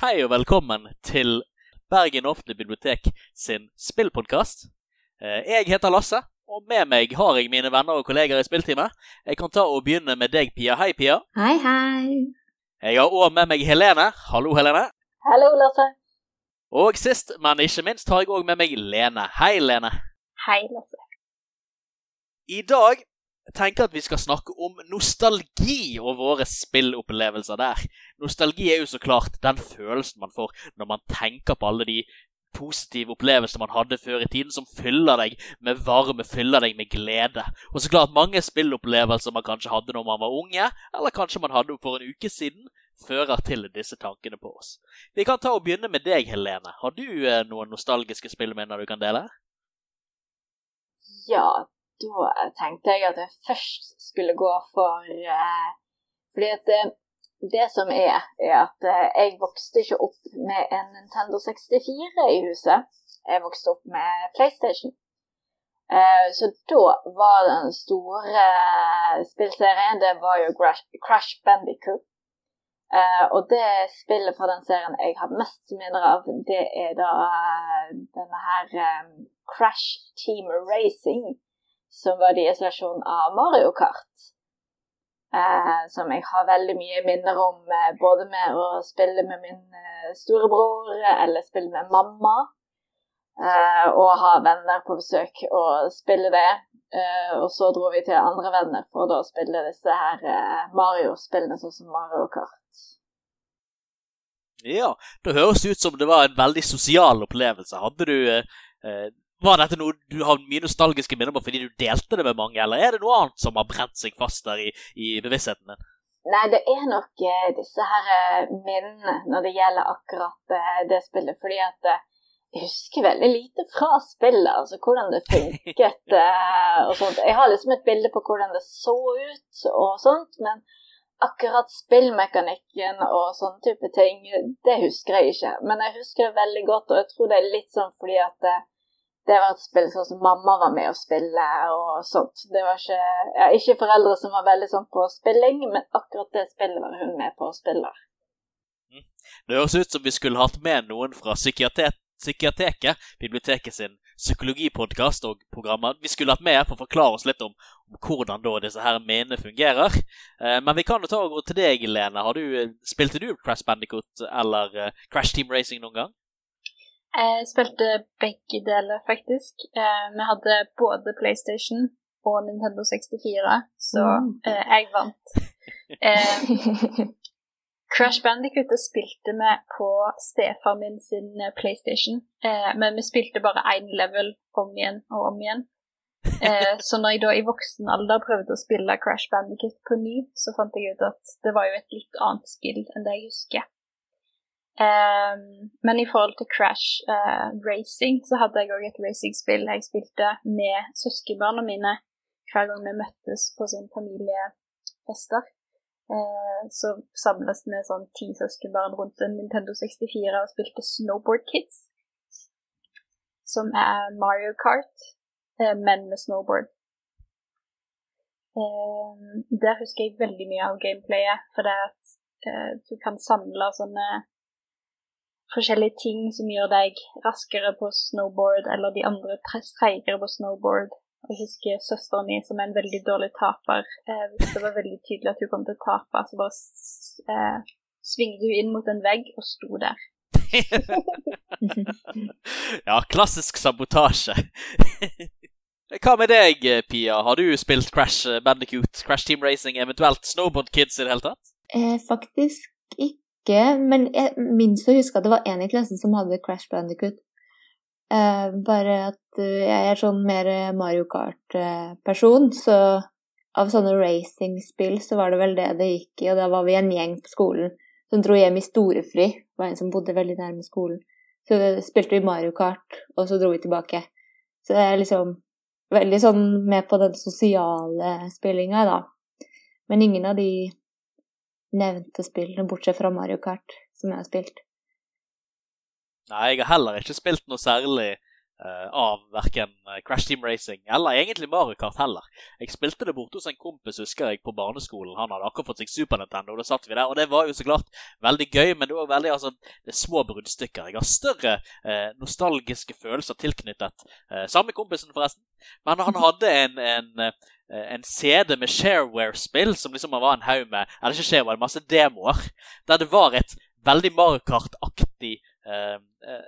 Hei og velkommen til Bergen offentlige bibliotek sin spillpodkast. Jeg heter Lasse, og med meg har jeg mine venner og kolleger i spillteamet. Jeg kan ta og begynne med deg, Pia. Hei, Pia. Hei, hei. Jeg har òg med meg Helene. Hallo, Helene. Hallo, Lasse. Og sist, men ikke minst, har jeg òg med meg Lene. Hei, Lene. Hei, Lasse. I dag tenker at vi skal snakke om nostalgi og våre spillopplevelser der. Nostalgi er jo så klart den følelsen man får når man tenker på alle de positive opplevelsene man hadde før i tiden, som fyller deg med varme, fyller deg med glede. Og så klart mange spillopplevelser man kanskje hadde når man var unge, eller kanskje man hadde for en uke siden, fører til disse tankene på oss. Vi kan ta og begynne med deg, Helene. Har du eh, noen nostalgiske spillminner du kan dele? Ja, da tenkte jeg at jeg først skulle gå for eh, Fordi at det, det, som er, er at eh, jeg vokste ikke opp med en Nintendo 64 i huset. Jeg vokste opp med PlayStation. Eh, så da var den store eh, spillserien det var jo Crash, Crash Bandicoot. Uh, og det spillet fra den serien jeg har mest minner av, det er da denne her Crash Team Racing som var deres versjon av Mario Kart. Eh, som jeg har veldig mye minner om, eh, både med å spille med min eh, storebror eller spille med mamma. Eh, og ha venner på besøk og spille det. Eh, og så dro vi til andre venner for å spille disse her eh, Mario-spillene, sånn som Mario Kart. Ja, det høres ut som det var en veldig sosial opplevelse. Hadde du var dette noe du har mye nostalgiske minner på fordi du delte det med mange, eller er det noe annet som har brent seg fast der i, i bevisstheten din? Nei, det er nok eh, disse her eh, minnene når det gjelder akkurat eh, det spillet. Fordi at jeg husker veldig lite fra spillet, altså hvordan det funket og sånt. Jeg har liksom et bilde på hvordan det så ut og sånt, men akkurat spillmekanikken og sånne type ting, det husker jeg ikke. Men jeg husker det veldig godt, og jeg tror det er litt sånn fordi at det var et spill sånn som mamma var med å spille og sånt. Det var ikke, ja, ikke foreldre som var veldig sånn på spilling, men akkurat det spillet var hun med på å spille. Mm. Det høres ut som vi skulle hatt med noen fra Psykiateket, biblioteket sin psykologipodkast og programmer. Vi skulle hatt med for å forklare oss litt om, om hvordan da disse her minnene fungerer. Eh, men vi kan jo ta og gå til deg, Lene. Har du, eh, spilte du Crash Bandicoot eller uh, Crash Team Racing noen gang? Jeg spilte begge deler, faktisk. Eh, vi hadde både PlayStation og Nintendo 64, så mm. eh, jeg vant. Eh, Crash Bandicoot spilte vi på stefaren min sin eh, PlayStation, eh, men vi spilte bare én level om igjen og om igjen. Eh, så når jeg da i voksen alder prøvde å spille Crash Bandicoot på ny, så fant jeg ut at det var jo et litt annet spill enn det jeg husker. Um, men i forhold til Crash uh, Racing så hadde jeg òg et racingspill jeg spilte med søskenbarna mine hver gang vi møttes på sånn familiefester. Uh, så samles vi sånn ti søskenbarn rundt en Nintendo 64 og spilte Snowboard Kids. Som er Mario Kart, uh, men med snowboard. der husker jeg veldig mye av gameplayet, for det at du kan samle sånne forskjellige ting som gjør deg raskere på snowboard, eller de andre treigere på snowboard. Jeg husker søsteren min som er en veldig dårlig taper. Eh, hvis det var veldig tydelig at hun kom til å tape, så bare eh, svingte hun inn mot en vegg og sto der. ja, klassisk sabotasje. Hva med deg, Pia? Har du spilt Crash Bandicoot, Crash Team Racing, eventuelt Snowboard Kids i det hele tatt? Eh, faktisk ikke ikke Men jeg minst å huske at det var én i klassen som hadde Crash Bandicoot. Uh, bare at uh, jeg er sånn mer Mario Kart-person, så av sånne racingspill så var det vel det det gikk i, og da var vi en gjeng på skolen som dro hjem i storefri. Det var en som bodde veldig nærme skolen. Så spilte vi Mario Kart, og så dro vi tilbake. Så det er liksom veldig sånn med på den sosiale spillinga, da. Men ingen av de nevnte spillene, bortsett fra Mario Kart, som jeg har spilt. Nei, jeg har heller ikke spilt noe særlig av verken Crash Team Racing eller egentlig Mario Kart heller. Jeg spilte det borte hos en kompis husker jeg, på barneskolen. Han hadde akkurat fått seg Super Nintendo, og da satt vi der. Og det var jo så klart veldig gøy, men det var veldig altså, det små bruddstykker. Jeg har større uh, nostalgiske følelser tilknyttet uh, samme kompisen, forresten. Men han hadde en, en en CD med shareware-spill som liksom var en haug med Eller ikke shareware, masse demoer. Der det var et veldig Mario Kart-aktig eh, eh,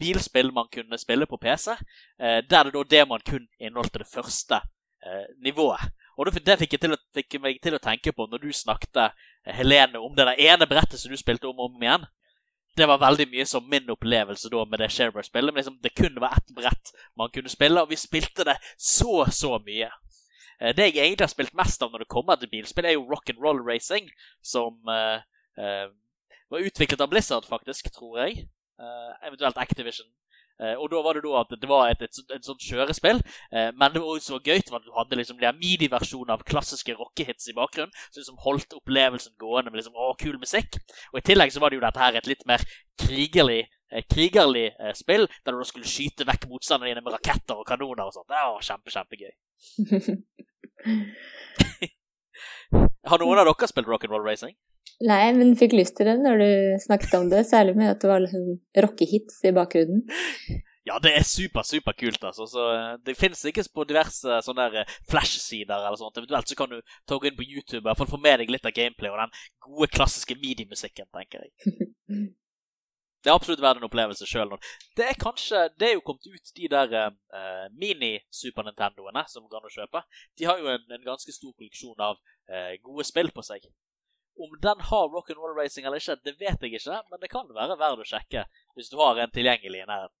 bilspill man kunne spille på PC, eh, der det da demoen kun inneholdt det første eh, nivået. Og Det fikk, jeg til å, fikk meg til å tenke på når du snakket, eh, Helene, om det der ene brettet som du spilte om og om igjen. Det var veldig mye som min opplevelse da med det Shareware-spillet. men liksom, Det kun var ett brett man kunne spille, og vi spilte det så, så mye. Eh, det jeg egentlig har spilt mest av når det kommer til bilspill, er jo rock'n'roll racing, som uh, uh, var utviklet av Blizzard, faktisk, tror jeg. Uh, eventuelt Activision. Uh, og da var det da at det var et, et, et, sånt kjørespill, uh, men det var også gøy at du hadde liksom de midi-versjonen av klassiske rockehits i bakgrunnen, som liksom holdt opplevelsen gående med liksom, å, kul musikk. Og i tillegg så var det jo dette her et litt mer krigerlig, krigerlig spill, der du da skulle skyte vekk motstanderne dine med raketter og kanoner og sånt. Det var kjempe, kjempegøy. Har noen av dere spilt rock'n'roll racing? Nei, men fikk lyst til det når du snakket om det, særlig med at det var liksom rockehits i bakgrunnen. Ja, det er super, super kult, altså. Så, eh, det finnes ikke på diverse sånne eh, flash-sider eller sånt. Eventuelt så kan du ta inn på YouTube og få med deg litt av gameplay og den gode, klassiske midi-musikken, tenker jeg. Det er absolutt verdt en opplevelse sjøl. Det er kanskje Det er jo kommet ut de der uh, mini-Super Nintendoene som går an å kjøpe. De har jo en, en ganske stor kolleksjon av uh, gode spill på seg. Om den har rock'n'roll racing eller ikke, det vet jeg ikke, men det kan være verdt å sjekke hvis du har en tilgjengelig i nærheten.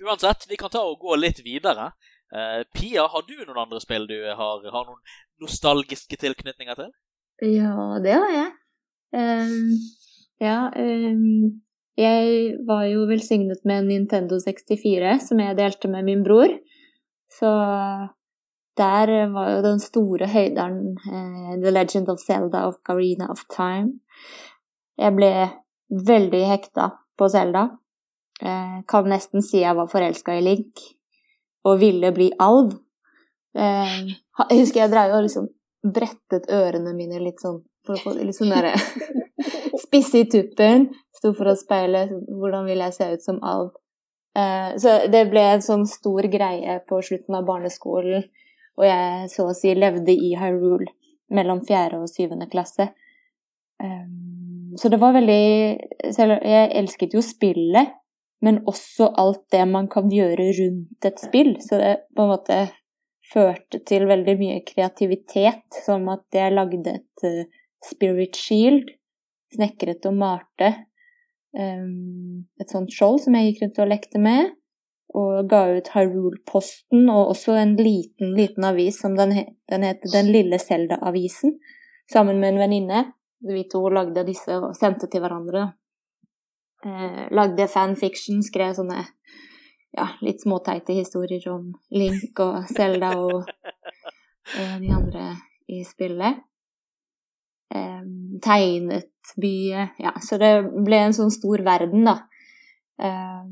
Uansett, vi kan ta og gå litt videre. Uh, Pia, har du noen andre spill du har, har noen nostalgiske tilknytninger til? Ja, det har jeg. Um, ja, um, jeg var jo velsignet med en Nintendo 64 som jeg delte med min bror. Så der var jo den store høyderen eh, The Legend of Zelda of Garena of Time. Jeg ble veldig hekta på Zelda. Eh, kan nesten si jeg var forelska i Link og ville bli alv. Eh, jeg husker jeg drev og liksom brettet ørene mine litt sånn for å få litt sånn derre spisse i tuppen. Sto for å speile hvordan vil jeg se ut som alv. Eh, så det ble en sånn stor greie på slutten av barneskolen og jeg så å si levde i Hyrule mellom fjerde og syvende klasse. Um, så det var veldig jeg elsket jo spillet, men også alt det man kan gjøre rundt et spill. Så det på en måte førte til veldig mye kreativitet, som at jeg lagde et uh, spirit shield, snekret og malte. Um, et sånt skjold som jeg gikk rundt og lekte med og ga ut Hyrule-posten og også en liten, liten avis som den, den heter Den lille Selda-avisen, sammen med en venninne. Vi to lagde disse og sendte til hverandre. Eh, lagde fanfiction, skrev sånne ja, litt småteite historier om Link og Selda og eh, de andre i spillet. Eh, tegnet byet. Ja, så det ble en sånn stor verden, da. Eh,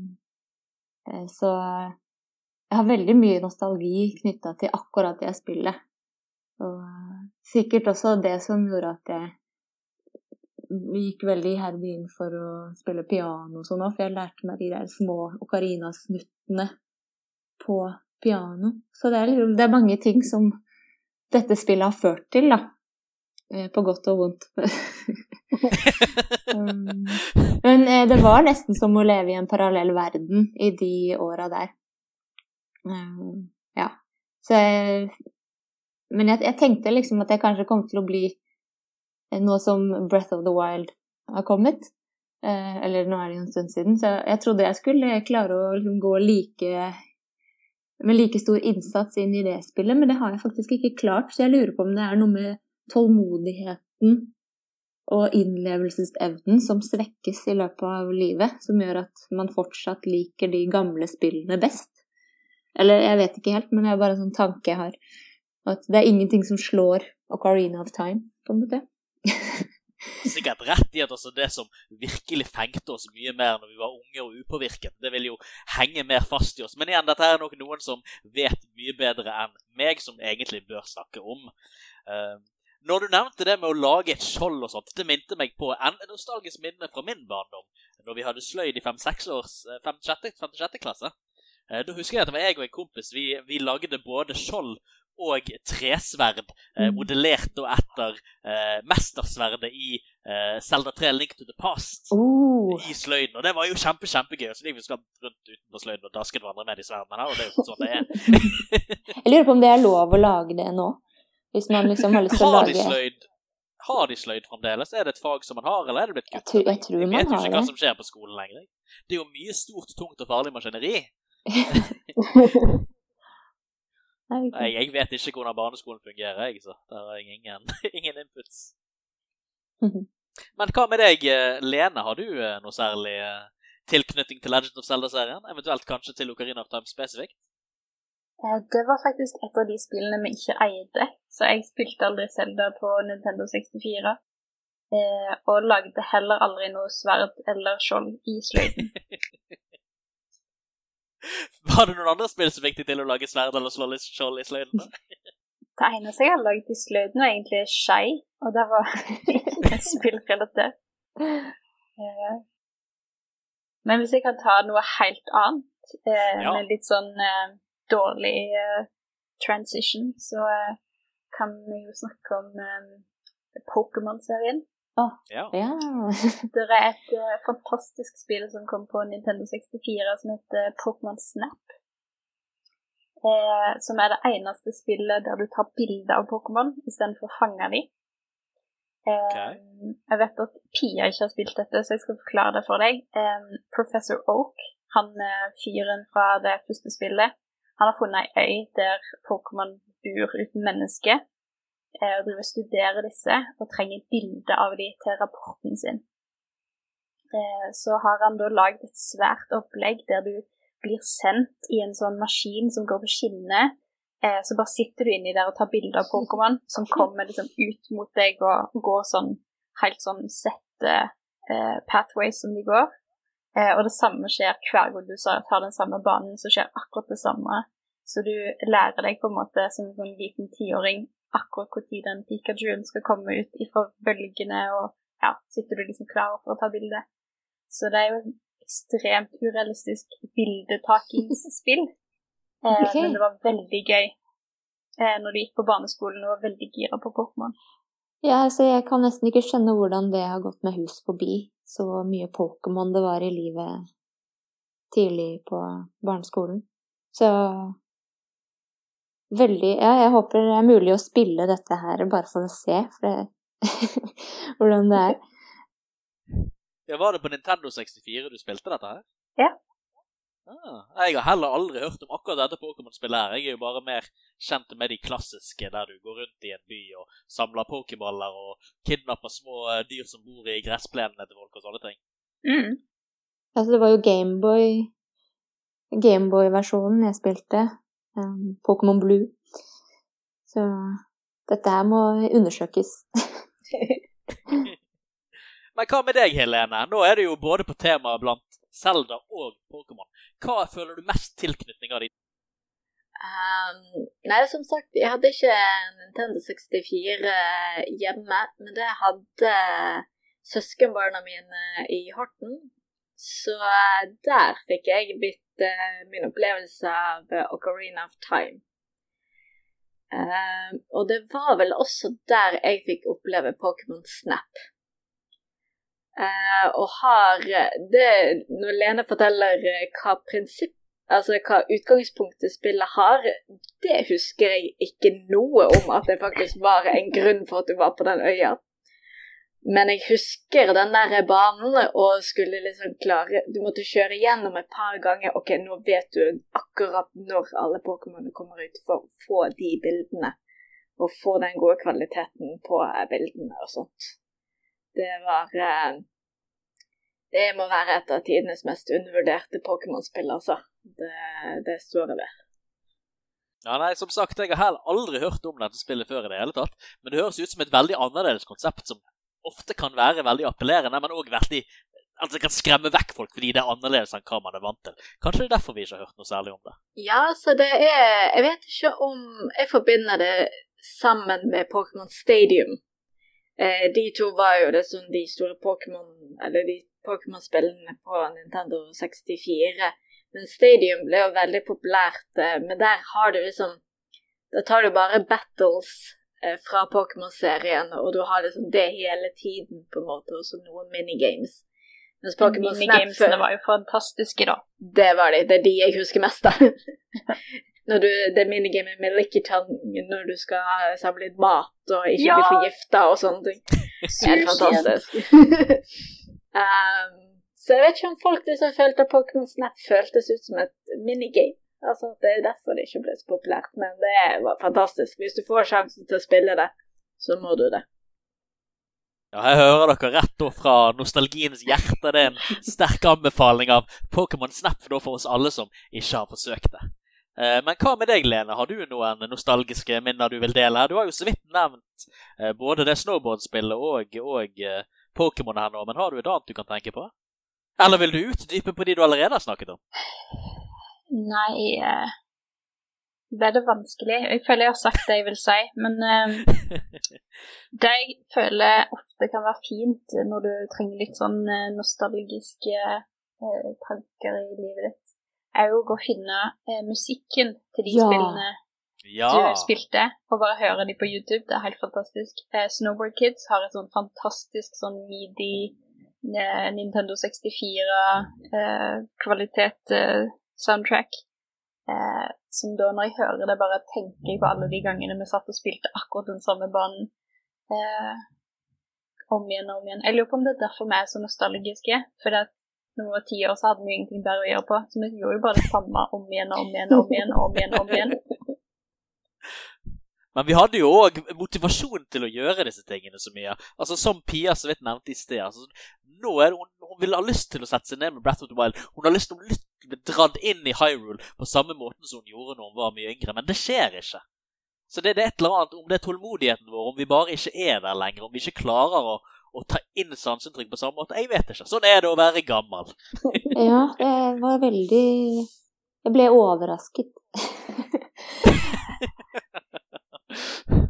så jeg har veldig mye nostalgi knytta til akkurat det spillet. Og eh, sikkert også det som gjorde at jeg gikk veldig iherdig inn for å spille piano sånn for jeg lærte meg de der små ocarina-snuttene på piano. Så det er, liksom, det er mange ting som dette spillet har ført til, da. Eh, på godt og vondt. Um, men eh, det var nesten som å leve i en parallell verden i de åra der. Um, ja. Så Men jeg, jeg, tenkte liksom at jeg kanskje kom til å bli noe som Breath of the Wild har kommet. Eh, eller nå er det jo en stund siden, så jeg trodde jeg skulle klare å liksom gå like med like stor innsats inn i det spillet, men det har jeg faktisk ikke klart. Så jeg lurer på om det er noe med tålmodigheten og innlevelsesevnen som svekkes i løpet av livet, som gjør at man fortsatt liker de gamle spillene best. Eller jeg vet ikke helt, men det er bare en sånn tanke jeg har. At det er ingenting som slår Ocarina of Time, på en måte. sikkert rett i at altså det som virkelig fengte oss mye mer når vi var unge og upåvirket, det vil jo henge mer fast i oss. Men igjen, dette er nok noen som vet mye bedre enn meg, som egentlig bør snakke om. Uh, når du nevnte det med å lage et skjold og sånt, det minte meg på en nostalgisk minne fra min barndom. Når vi hadde sløyd i 5-6 klasse. Uh, da husker jeg at det var jeg og en kompis. Vi, vi lagde både skjold og tresverd, eh, Mm. modellert etter eh, mestersverdet i eh, Zelda 3 Link to the Past Oh, i sløyden. Og det var jo kjempe, kjempegøy. Så de vi skal rundt utenfor sløyden og dasket hverandre med i sverdene her, og det er jo sånn det er. jeg lurer på om det er lov å lage det nå? Hvis man liksom har lyst til å Har de sløyd? Har de sløyd fremdeles? Er det et fag som man har, eller er det blitt kuttet? Jeg tror, jeg tror Jeg vet jo ikke hva det. som skjer på skolen lenger. Det er jo mye stort, tungt og farlig maskineri. Nei, Jeg, jeg vet ikke hvordan barneskolen fungerer, jeg, så der har jeg ingen, ingen inputs. Mhm. Men hva med deg, eh, Lene? Har du eh, noe særlig eh, tilknytning til Legend of Zelda-serien? Eventuelt kanskje til Ocarina of Time spesifikt? Eh, Det var faktisk et av de spillene vi ikke eide, så jeg spilte aldri Zelda på Nintendo 64. Eh, og lagde heller aldri noe sverd eller skjold i sløyden. Var det noen andre spill som fikk deg til å lage sverd eller skjold i sløyden? Det eneste jeg har laget i sløyden, var egentlig skei, og det var spillrelatert. Eh, Men hvis jeg kan ta noe helt annet, eh, Ja. med litt sånn eh, dårlig eh, transition, så eh, kan vi jo snakke om um, Pokémon-serien. Ja. Ja. Det er et uh, fantastisk spill som kom på Nintendo 64 som heter Pokémon Snap. Eh, som er det eneste spillet der du tar bilde av Pokémon istedenfor å fange dem. Eh, Ok. Jeg vet at Pia ikke har spilt dette, så jeg skal forklare det for deg. Eh, Professor Oak, han fyren fra det første spillet, han har funnet ei øy der Pokémon bor uten menneske eh, og driver og studerer disse og trenger bilde av dem til rapporten sin. Eh, så har han da lagd et svært opplegg der du blir sendt i en sånn maskin som går på skinner. Eh, så bare sitter du inni der og tar bilde av Pokémon som kommer liksom ut mot deg og går sånn helt sånn sette pathways som de går. Eh, og det samme skjer hver gang du tar den samme banen, så skjer akkurat det samme. Så du lærer deg på en måte som en sånn liten tiåring akkurat når den Pikachuen skal komme ut ifra bølgene, og ja, sitter du liksom klar for å ta bilde. Så det er jo ekstremt urealistisk bildetakingsspill. Eh. Men det var veldig gøy eh, når du gikk på barneskolen og var veldig gira på Pokémon. ja, så jeg kan nesten ikke skjønne hvordan det har gått med hus forbi. Så mye Pokémon det var i livet tidlig på barneskolen. Så veldig Ja, jeg håper det er mulig å spille dette her bare for å se for det, hvordan det er. Ja, Var det på Nintendo 64 du spilte dette her? Ja. Ah, jeg har heller aldri hørt om akkurat dette Pokémon-spillet her. Jeg er jo bare mer kjent med de klassiske, der du går rundt i en by og samler pokéballer og kidnapper små eh, dyr som bor i gressplenene til folk og sånne ting. Mm. Altså, det var jo Gameboy Gameboy-versjonen jeg spilte. Um, Pokémon Blue. Så dette her må undersøkes. Men hva med deg, Helene? Nå er du jo både på temaet blant Zelda og Pokémon. Hva føler du mest tilknytning av de? Um, nei, som sagt, jeg hadde ikke Nintendo 64 hjemme, men det hadde søskenbarna mine i Horten. Så eh, der fikk jeg blitt uh, min opplevelse av eh, Ocarina of Time. Uh, og det var vel også der jeg fikk oppleve Pokémon Snap. Eh, og har det Når Lene forteller eh, hva prinsipp Altså hva utgangspunktet spillet har, det husker jeg ikke noe om at det faktisk var en grunn for at du var på den øya. Men jeg husker den der banen og skulle liksom klare Du måtte kjøre gjennom et par ganger. Ok, nå vet du akkurat når alle Pokémonene kommer ut, for å få de bildene. Og få den gode kvaliteten på eh, bildene og sånt. Det var eh, Det må være et av tidenes mest undervurderte Pokémon-spill, altså. Det, det står jeg ved. Ja, nei, som sagt, jeg har heller aldri hørt om dette spillet før i det hele tatt. Men det høres ut som et veldig annerledes konsept som ofte kan være veldig appellerende, men òg veldig Altså det kan skremme vekk folk fordi det er annerledes enn hva man er vant til. Kanskje det er derfor vi ikke har hørt noe særlig om det. Ja, så det er Jeg vet ikke om jeg forbinder det sammen med Pokémon Stadium. Eh, de to var jo det som de store Pokémon Eller de Pokémon-spillene på Nintendo 64. Men Stadium ble jo veldig populært, eh, men der har du liksom Da tar du bare battles eh, fra Pokémon-serien, og du har liksom det hele tiden, på en måte, og så noen minigames. Mens Pokémon Snap Minigamesene var jo fantastiske, da. Det var de. Det er de jeg husker mest av. når du, det minigamet med Lickitung når du skal samle litt mat og ikke Ja! bli forgifta og sånne ting. Helt fantastisk. um, så jeg vet ikke om folk liksom følte at Pokémon Snap føltes ut som et minigame. Altså, Det er derfor det ikke ble så populært, men det var fantastisk. Hvis du får sjansen til å spille det, så må du det. Ja, jeg hører dere rett og fra nostalgiens hjerte. Det er en sterk anbefaling av Pokémon Snap for oss alle som ikke har forsøkt det. Eh, Men hva med deg, Lene? Har du noen nostalgiske minner du vil dele? Du har jo så vidt nevnt eh, både det snowboardspillet og, og eh, Pokémon her nå, men har du et annet du kan tenke på? Eller vil du utdype på de du allerede har snakket om? Nei Det er det vanskelig? Jeg føler jeg har sagt det jeg vil si, men det jeg føler ofte kan være fint når du trenger litt sånn nostalgiske tanker i livet ditt, er jo å finne eh, musikken til de Ja. spillene Ja. du spilte, og bare høre de på YouTube. Det er helt fantastisk. Eh, Snowboard Kids har et sånn fantastisk sånn midi eh, Nintendo 64-kvalitet eh, soundtrack. Eh, som da, når jeg hører det, bare tenker jeg på alle de gangene vi satt og spilte akkurat den samme banen. Eh, om igjen og om igjen. Jeg lurer på om det er derfor vi er så nostalgiske. For det at vi var ti år, så hadde vi ingenting bedre å gjøre på. Så vi gjorde jo bare det samme om igjen og om igjen og om igjen. om igjen, om igjen. Men vi hadde jo òg motivasjon til å gjøre disse tingene så mye. Altså Som Pia så vidt nevnte i sted. Altså, nå er det, hun, hun vil ha lyst til å sette seg ned med Breath of the Wild. Hun har lyst til å bli dratt inn i Hyrule på samme måten som hun gjorde når hun var mye yngre. Men det skjer ikke. Så det, det er et eller annet om det er tålmodigheten vår, om vi bare ikke er der lenger, om vi ikke klarer å, å ta inn sanseinntrykk på samme måte. Jeg vet ikke. Sånn er det å være gammel. Ja, det var veldig Jeg ble overrasket.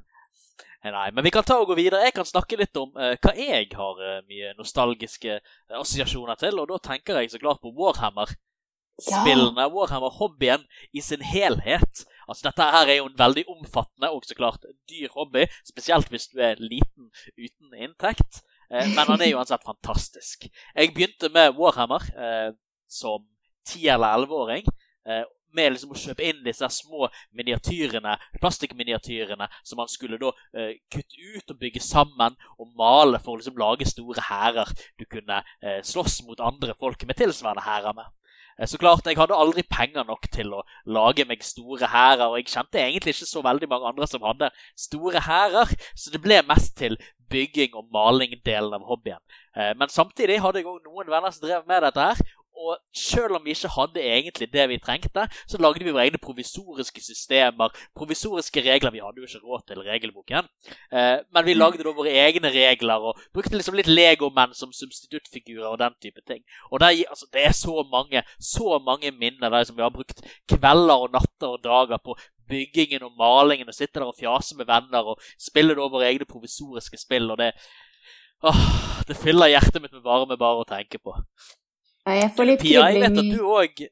Nei, men vi kan ta og gå videre. Jeg kan snakke litt om uh, hva jeg har uh, mye nostalgiske uh, assosiasjoner til, og da tenker jeg så klart på Warhammer. Spillene, Warhammer-hobbyen i sin helhet. Altså Dette her er jo en veldig omfattende og så klart dyr hobby, spesielt hvis du er liten uten inntekt. Eh, men han er uansett fantastisk. Jeg begynte med Warhammer eh, som ti- eller elleveåring. Eh, med liksom å kjøpe inn disse små miniatyrene, plastikkminiatyrene som man skulle da kutte ut og bygge sammen og male for å liksom lage store hærer du kunne slåss mot andre folk med tilsvarende hærer med. Eh, Så klart, Jeg hadde aldri penger nok til å lage meg store hærer, og jeg kjente egentlig ikke så veldig mange andre som hadde store hærer, så det ble mest til bygging og maling-delen av hobbyen. Eh, Men samtidig hadde jeg òg noen venner som drev med dette her. Og selv om vi ikke hadde egentlig det vi trengte, så lagde vi våre egne provisoriske systemer, provisoriske regler. Vi hadde jo ikke råd til regelboken, eh, men vi lagde da våre egne regler og brukte liksom litt legomenn som substituttfigurer og den type ting. Og det, er- altså, det er så mange, så mange minner der som vi har brukt kvelder og natter og dager på byggingen og malingen og sitte der og fjase med venner og spille da våre egne provisoriske spill. og det Åh, det fyller hjertet mitt med varme bare å tenke på. Ja, jeg får litt Pia, jeg vet at du òg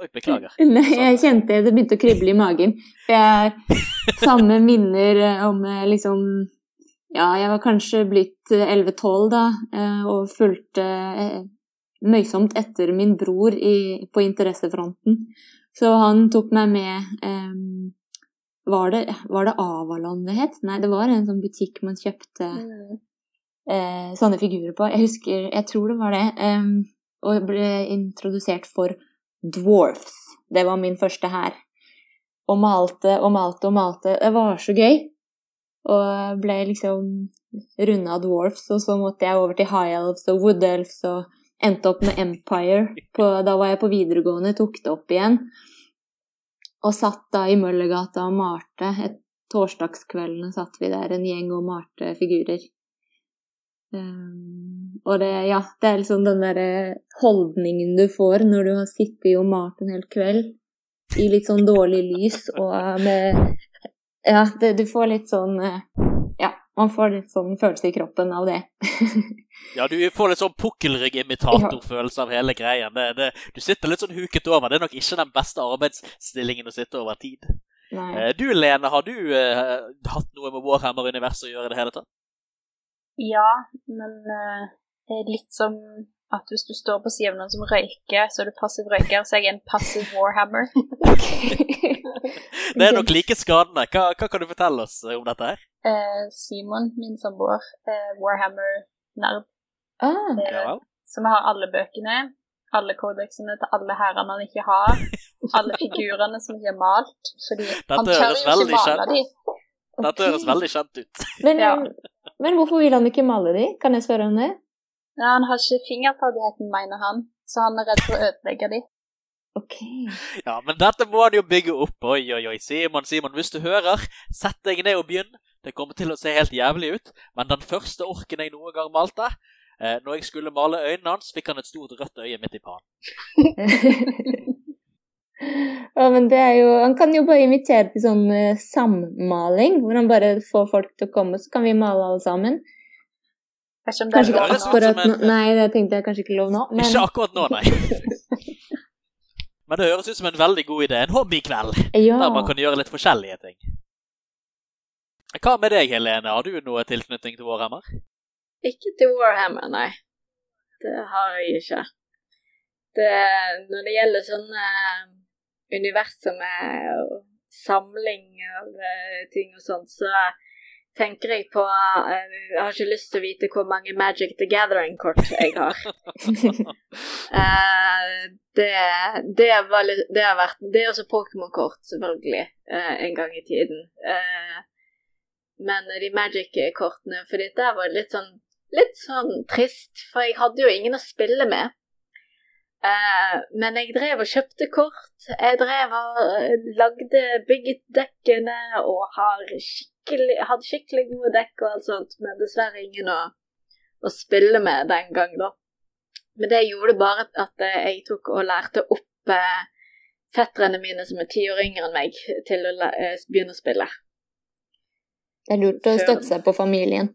Oi, beklager. Nei, jeg kjente det begynte å krible i magen. For jeg har samme minner om eh, liksom Ja, jeg var kanskje blitt eh, 11-12 da, eh, og fulgte eh, nøysomt etter min bror i, på interessefronten. Så han tok meg med um, var, det, var det Avalon det het? Nei, det var en sånn butikk man kjøpte eh, sånne figurer på. Jeg husker, jeg tror det var det. em, og ble introdusert for dwarfs. Det var min første her. Og malte og malte og malte. Det var så gøy. Og ble liksom runda av dwarfs, og så måtte jeg over til high elves og wood elves og endte opp med Empire. På, da var jeg på videregående, tok det opp igjen. Og satt da i Møllergata og malte. Et torsdagskveldene satt vi der, en gjeng og malte figurer. Um, og det, ja, det er liksom den derre holdningen du får når du har sittet og malt en hel kveld i litt sånn dårlig lys og med Ja, det, du får litt sånn eh, Ja, man får litt sånn følelse i kroppen av det. ja, du får litt sånn pukkelrygg-imitatorfølelse av hele. Det, det, du sitter litt sånn huket over. Det er nok ikke den beste arbeidsstillingen å sitte over tid. Nei. Eh, du Lene, har du uh, hatt noe med Warhammer-universet å gjøre i det hele tatt? Ja, men uh, litt som at hvis du står på siden av noen som røyker, så er du passiv røyker, så jeg er en passiv Warhammer. det er nok like skadende. Hva, hva, kan du fortelle oss om dette her? Uh, Simon, min samboer, uh, Warhammer-nerd. Ah, ja. Vi har alle bøkene, alle kodeksene til alle hærene han ikke har, alle figurene som ikke er malt, fordi Dette han tør jo ikke male de. Dette høres veldig kjent ut. Men, ja. Men hvorfor vil han ikke male de? Kan jeg spørre om det? Nei, han har ikke fingerferdigheten, mener han, så han er redd for å ødelegge de. Ok. Ja, men dette må han jo bygge opp. Oi, oi, oi. Simon, Simon, hvis du hører, sett deg ned og begynn. Det kommer til å se helt jævlig ut, men den første orken jeg noen gang malte eh, Når jeg skulle male øynene hans, fikk han et stort rødt øye midt i pannen. ja, men det er jo Han kan jo bare invitere til sånn uh, sammaling, hvor han bare får folk til å komme, så kan vi male alle sammen. Kanskje det kanskje ikke akkurat nå. Nei, det tenkte jeg kanskje ikke lov nå. Men... Ikke akkurat nå, nei. men det høres ut som en veldig god idé. En hobbykveld ja. der man kan gjøre litt forskjellige ting. Hva med deg, Helene? Har du noe tilknytning til Warhammer? Ikke til Warhammer, nei. Det har jeg ikke. Det, når det gjelder sånne universer og samling av uh, ting og sånt, så tenker jeg på uh, Jeg har ikke lyst til å vite hvor mange Magic the Gathering-kort jeg har. uh, det, det, har vært Det er også Pokémon-kort, selvfølgelig, en gang i tiden. men de Magic-kortene For dette var litt sånn, litt sånn trist, for jeg hadde jo ingen å spille med. Men jeg drev og kjøpte kort. Jeg drev og lagde, bygget dekkene og har skikkelig hadde skikkelig gode dekk og alt sånt, men dessverre ingen å, å spille med den gang, da. Men det gjorde bare at eh, jeg tok og lærte opp eh, fetterne mine som er ti år yngre enn meg, til å eh, begynne å spille. Det er lurt å støtte seg på familien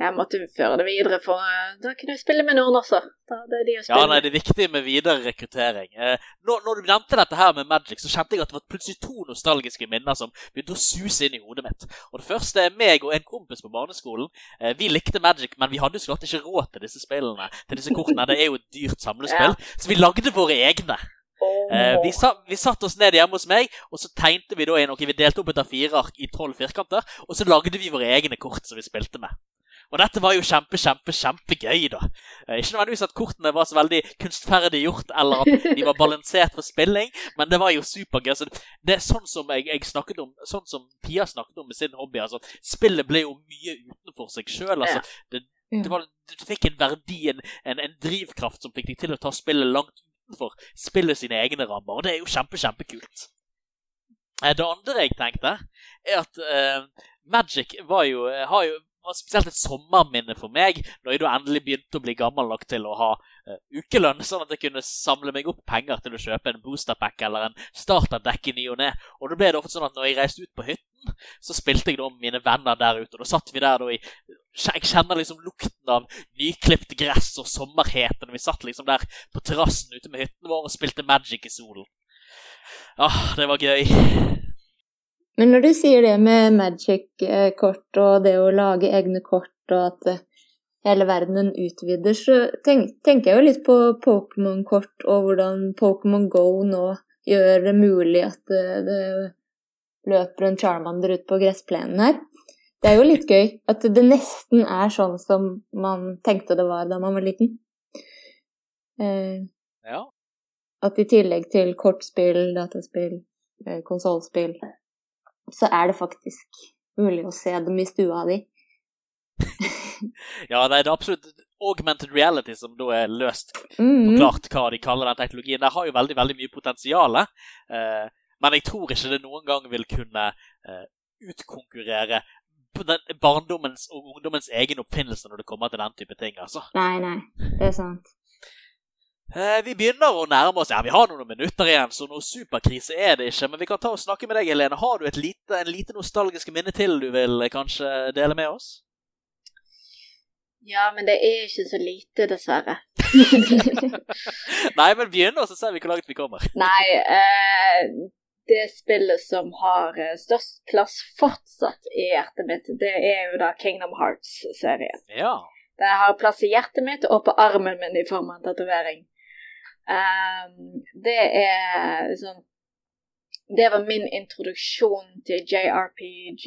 jeg måtte føre det videre, for uh, da kunne jeg spille med noen også. Da, det er de ja, nei, det er viktig med videre rekruttering. Eh, når, når, du nevnte dette her med Magic, så kjente jeg at det var plutselig to nostalgiske minner som begynte å suse inn i hodet mitt. Og Det første er meg og en kompis på barneskolen. Eh, vi likte Magic, men vi hadde jo slått ikke råd til disse spillene. Til disse kortene. Det er jo et dyrt samlespill. Ja. Så vi lagde våre egne. Oh. vi, sa, vi satt oss ned hjemme hos meg, og så tegnte vi da inn Ok, vi delte opp et av fire ark i tolv firkanter, og så lagde vi våre egne kort som vi spilte med. Og dette var jo kjempe, kjempe, kjempegøy, da. Eh, ikke nødvendigvis at kortene var så veldig kunstferdig gjort, eller at de var balansert for spilling, men det var jo supergøy. Så det er sånn som jeg, jeg, snakket om, sånn som Pia snakket om med sin hobby. altså Spillet ble jo mye utenfor seg sjøl. Altså, det, det var, du fikk en verdi, en, en, en, drivkraft som fikk deg til å ta spillet langt utenfor spillet sine egne rammer, og det er jo kjempe, kjempekult. Eh, det andre jeg tenkte, er at uh, Magic var jo, har jo var spesielt et sommerminne for meg, når jeg da endelig begynte å bli gammel nok til å ha uh, ukelønn, sånn at jeg kunne samle meg opp penger til å kjøpe en boosterpack eller en starterdekk i ny og ne. Og da ble det ofte sånn at når jeg reiste ut på hytten, så spilte jeg da med mine venner der ute. Og da satt vi der da i Jeg kjenner liksom lukten av nyklipt gress og sommerheten. Vi satt liksom der på terrassen ute med hytten vår og spilte Magic i solen. Ah, det var gøy. Men når du sier det med Magic-kort og det å lage egne kort og at eh, hele verdenen utvider, så tenk, tenker jeg jo litt på Pokémon-kort og hvordan Pokémon Go nå gjør det mulig at det, eh, det løper en Charmander ut på gressplenen her. Det er jo litt gøy at det nesten er sånn som man tenkte det var da man var liten. Eh, ja. At i tillegg til kortspill, dataspill, eh, konsollspill, så er det faktisk mulig å se dem i stua di. ja, det er absolutt augmented reality som da er løst mm. forklart hva de kaller den teknologien. Det har jo veldig veldig mye potensial, eh, men jeg tror ikke det noen gang vil kunne eh, utkonkurrere barndommens og ungdommens egen oppfinnelse når det kommer til den type ting, altså. Nei, nei. Det er sant. Eh, vi begynner å nærme oss Ja, vi har noen minutter igjen, så noe superkrise er det ikke. Men vi kan ta og snakke med deg, Helene. Har du et lite, en lite nostalgisk minne til du vil kanskje dele med oss? Ja, men det er ikke så lite, dessverre. Nei, men begynn, og så ser vi hvor langt vi kommer. Nei, eh, det spillet som har eh, størst plass fortsatt i hjertet mitt, det er jo da Kingdom Hearts-serien. Ja. Det har plass i hjertet mitt og på armen min i form av en tatovering. Um, det er liksom Det var min introduksjon til JRPG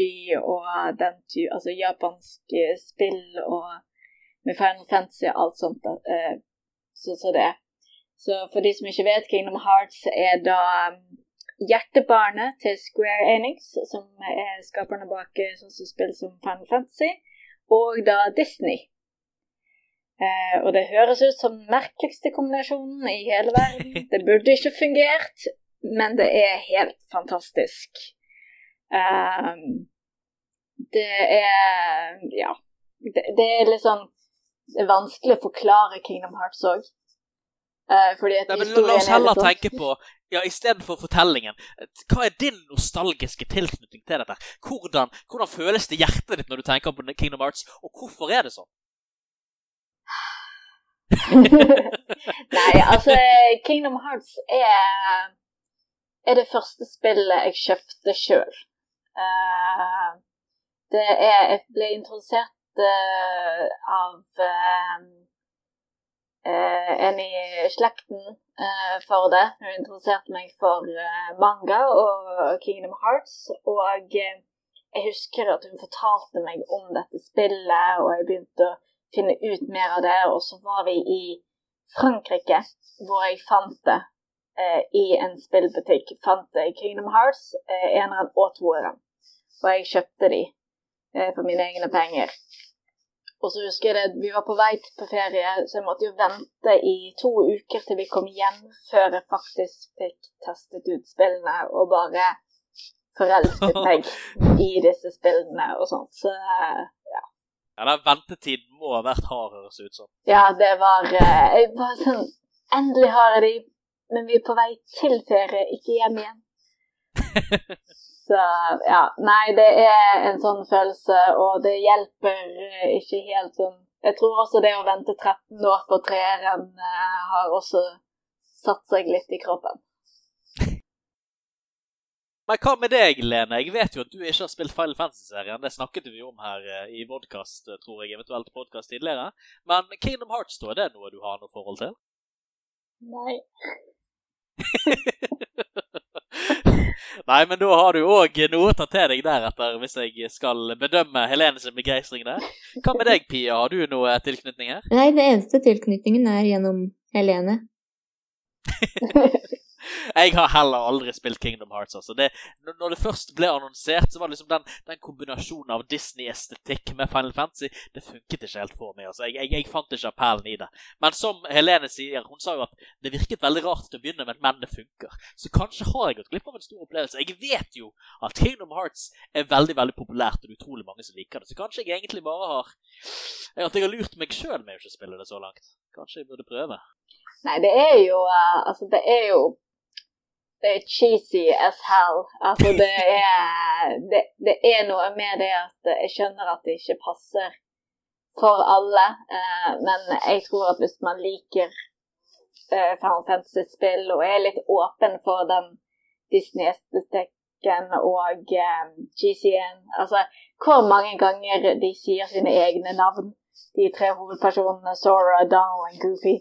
og den ty altså japanske spill og med Final Fantasy og alt sånt. Uh, så, så det. Så for de som ikke vet, Kingdom Hearts er da um, hjertebarnet til Square Enix, som er skaperne bak sånn som spill som Final Fantasy, og da Disney. Eh, og det høres ut som den merkeligste kombinasjonen i hele verden. Det burde ikke fungert, men det er helt fantastisk. Eh, det er Ja. Det, det, er litt sånn Det er vanskelig å forklare Kingdom Hearts òg. Eh, La oss er heller sånn- tenke på ja, Istedenfor fortellingen, hva er din nostalgiske tilknytning til dette? Hvordan, hvordan føles det i hjertet ditt når du tenker på Kingdom Hearts, og hvorfor er det sånn? Nei, altså Kingdom Hearts er, er det første spillet jeg kjøpte sjøl. Uh, det er Jeg ble introdusert uh, av uh, en i slekten for det. Hun introduserte meg for manga og Kingdom Hearts. Og jeg husker at hun fortalte meg om dette spillet, og jeg begynte å finne ut mer av det. Og så var vi i Frankrike, hvor jeg fant det eh, i en spillbutikk. Fant det i Kingdom Hearts, eh, eneren og toeren. Og jeg kjøpte de eh, for mine egne penger. Og så husker jeg det, vi var på vei på ferie, så jeg måtte jo vente i to uker til vi kom hjem, før jeg faktisk fikk testet ut spillene og bare forelsket meg i disse spillene og sånt. Så eh, ja. Ja, den ventetiden må ha vært hard, høres det ut som. Ja, det var eh, Jeg var sånn Endelig har jeg de, men vi er på vei til ferie, ikke hjem igjen. Så ja. Nei, det er en sånn følelse, og det hjelper eh, ikke helt sånn Jeg tror også det å vente 13 år på treeren eh, har også satt seg litt i kroppen. Men hva med deg, Lene? Jeg vet jo at du ikke har spilt Final Fantasy-serien. Det snakket vi om her eh, i podkast, tror jeg, eventuelt podkast tidligere. Men Kingdom Hearts, da, er det noe du har noe forhold til? Nei. Nei, men da har du òg noe å ta til deg deretter, hvis jeg skal bedømme Helene sin begeistring der. Hva med deg, Pia? Har du noe tilknytning her? Nei, det eneste tilknytningen er gjennom Helene. Jeg har heller aldri spilt Kingdom Hearts. altså. Det, når det først ble annonsert, så var det liksom den, den kombinasjonen av Disney-estetikk med Final Fantasy Det funket ikke helt for meg. altså. Jeg, jeg, jeg fant ikke appellen i det. Men som Helene sier, hun sa jo at det virket veldig rart til å begynne med, men det funker. Så kanskje har jeg gått glipp av en stor opplevelse. Jeg vet jo at Kingdom Hearts er veldig veldig populært, og det er utrolig mange som liker det. Så kanskje jeg egentlig bare har At jeg har lurt meg sjøl med å ikke spille det så langt. Kanskje jeg burde prøve. Nei, det er jo uh, Altså, det er jo det er cheesy as hell. Altså, det er, det, det er noe med det at jeg skjønner at det ikke passer for alle. Eh, men jeg tror at hvis man liker eh, Final Fantasy-spill og er litt åpen for den Disney-estetikken og eh, GCN Altså, hvor mange ganger de sier sine egne navn, de tre hovedpersonene Sora, Donald og Goofy.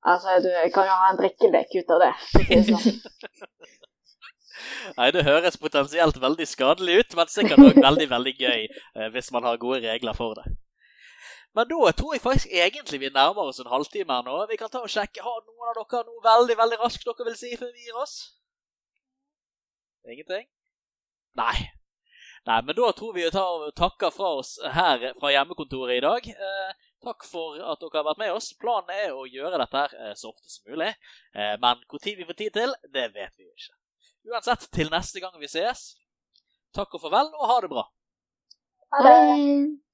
Altså, du kan jo ha en drikkelek ut av det sånn. Nei, det høres potensielt veldig skadelig ut, men sikkert òg veldig veldig gøy eh, hvis man har gode regler for det. Men da tror jeg faktisk egentlig vi nærmer oss en halvtime her nå. Vi kan ta og sjekke. Har noen av dere noe veldig veldig raskt dere vil si før vi gir oss? Ingenting? Nei. Nei, men da tror vi vi tar og takker fra oss her fra hjemmekontoret i dag. Eh, takk for at dere har vært med oss. Planen er å gjøre dette her eh, så ofte som mulig. Eh, men hvor tid vi får tid til, det vet vi jo ikke. Uansett, til neste gang vi sees, takk og farvel, og ha det bra. Ha det.